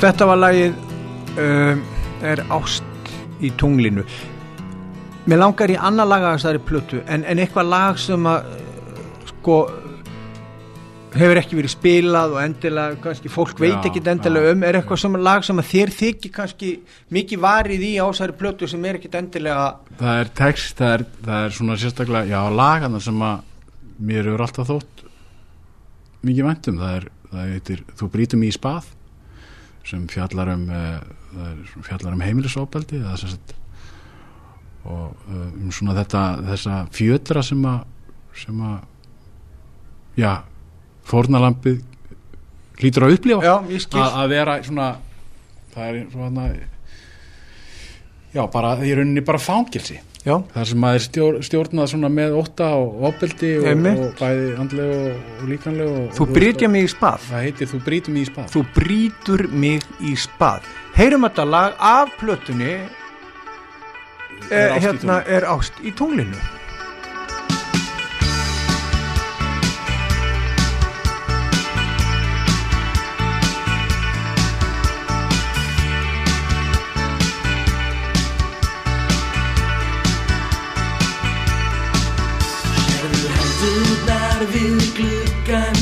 Þetta var lagið um, er ást í tunglinu. Mér langar í annar laga þessari plötu en, en eitthvað lag sem að sko hefur ekki verið spilað og endilega kannski fólk veit Já, ekki endilega já. um. Er eitthvað sem lag sem að þér þykir kannski mikið varið í á þessari plötu sem er ekki endilega það er text, það er, það er svona sérstaklega, já, lagana sem að mér hefur alltaf þótt mikið væntum, það er það heitir, þú brítum í spað sem fjallar um er fjallar um heimilisofbeldi það sem sagt og uh, um svona þetta þessa fjötra sem að sem að já, fórnalampið hlýtur að upplifa. Að vera svona það er svona já, bara, í rauninni bara fangilsi Já, þar sem maður stjór, stjórnað með ótta og opeldi og, og bæði andlega og, og líkanlega og, þú brýtja mig í spað. Það heitir þú brítum í spað. Þú brýtur mig í spað. Heyrum þetta lag af plötunni. Er eh, hérna er ást í tunglinu hendurnar við gluggan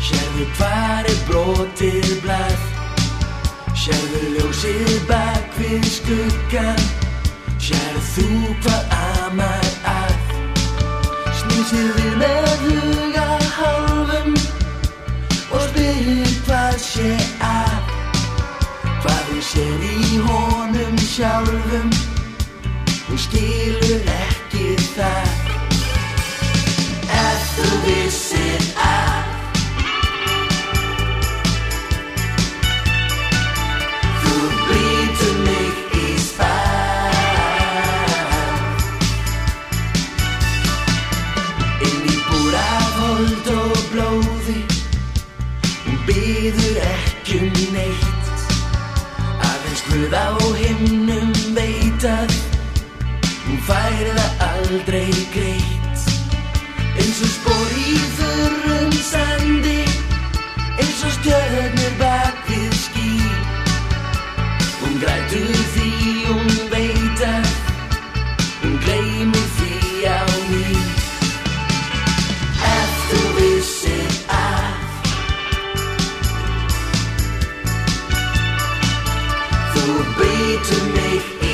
Sérðu hvar er brotið blað. Sérðu ljósið bak við skuggan Sérðu þú hvað amar að. Snýr sér við með huga hálfum Og spyrir hvað sé að. Hvað hún sér í honum sjálfum Hún skilur ekki það hold og blóði. Hún býður ekki um neitt. Aðeins Guð á himnum veit að Hún færi það aldrei greitt. Eins og spór brýtur mig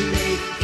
Þú brýtur mig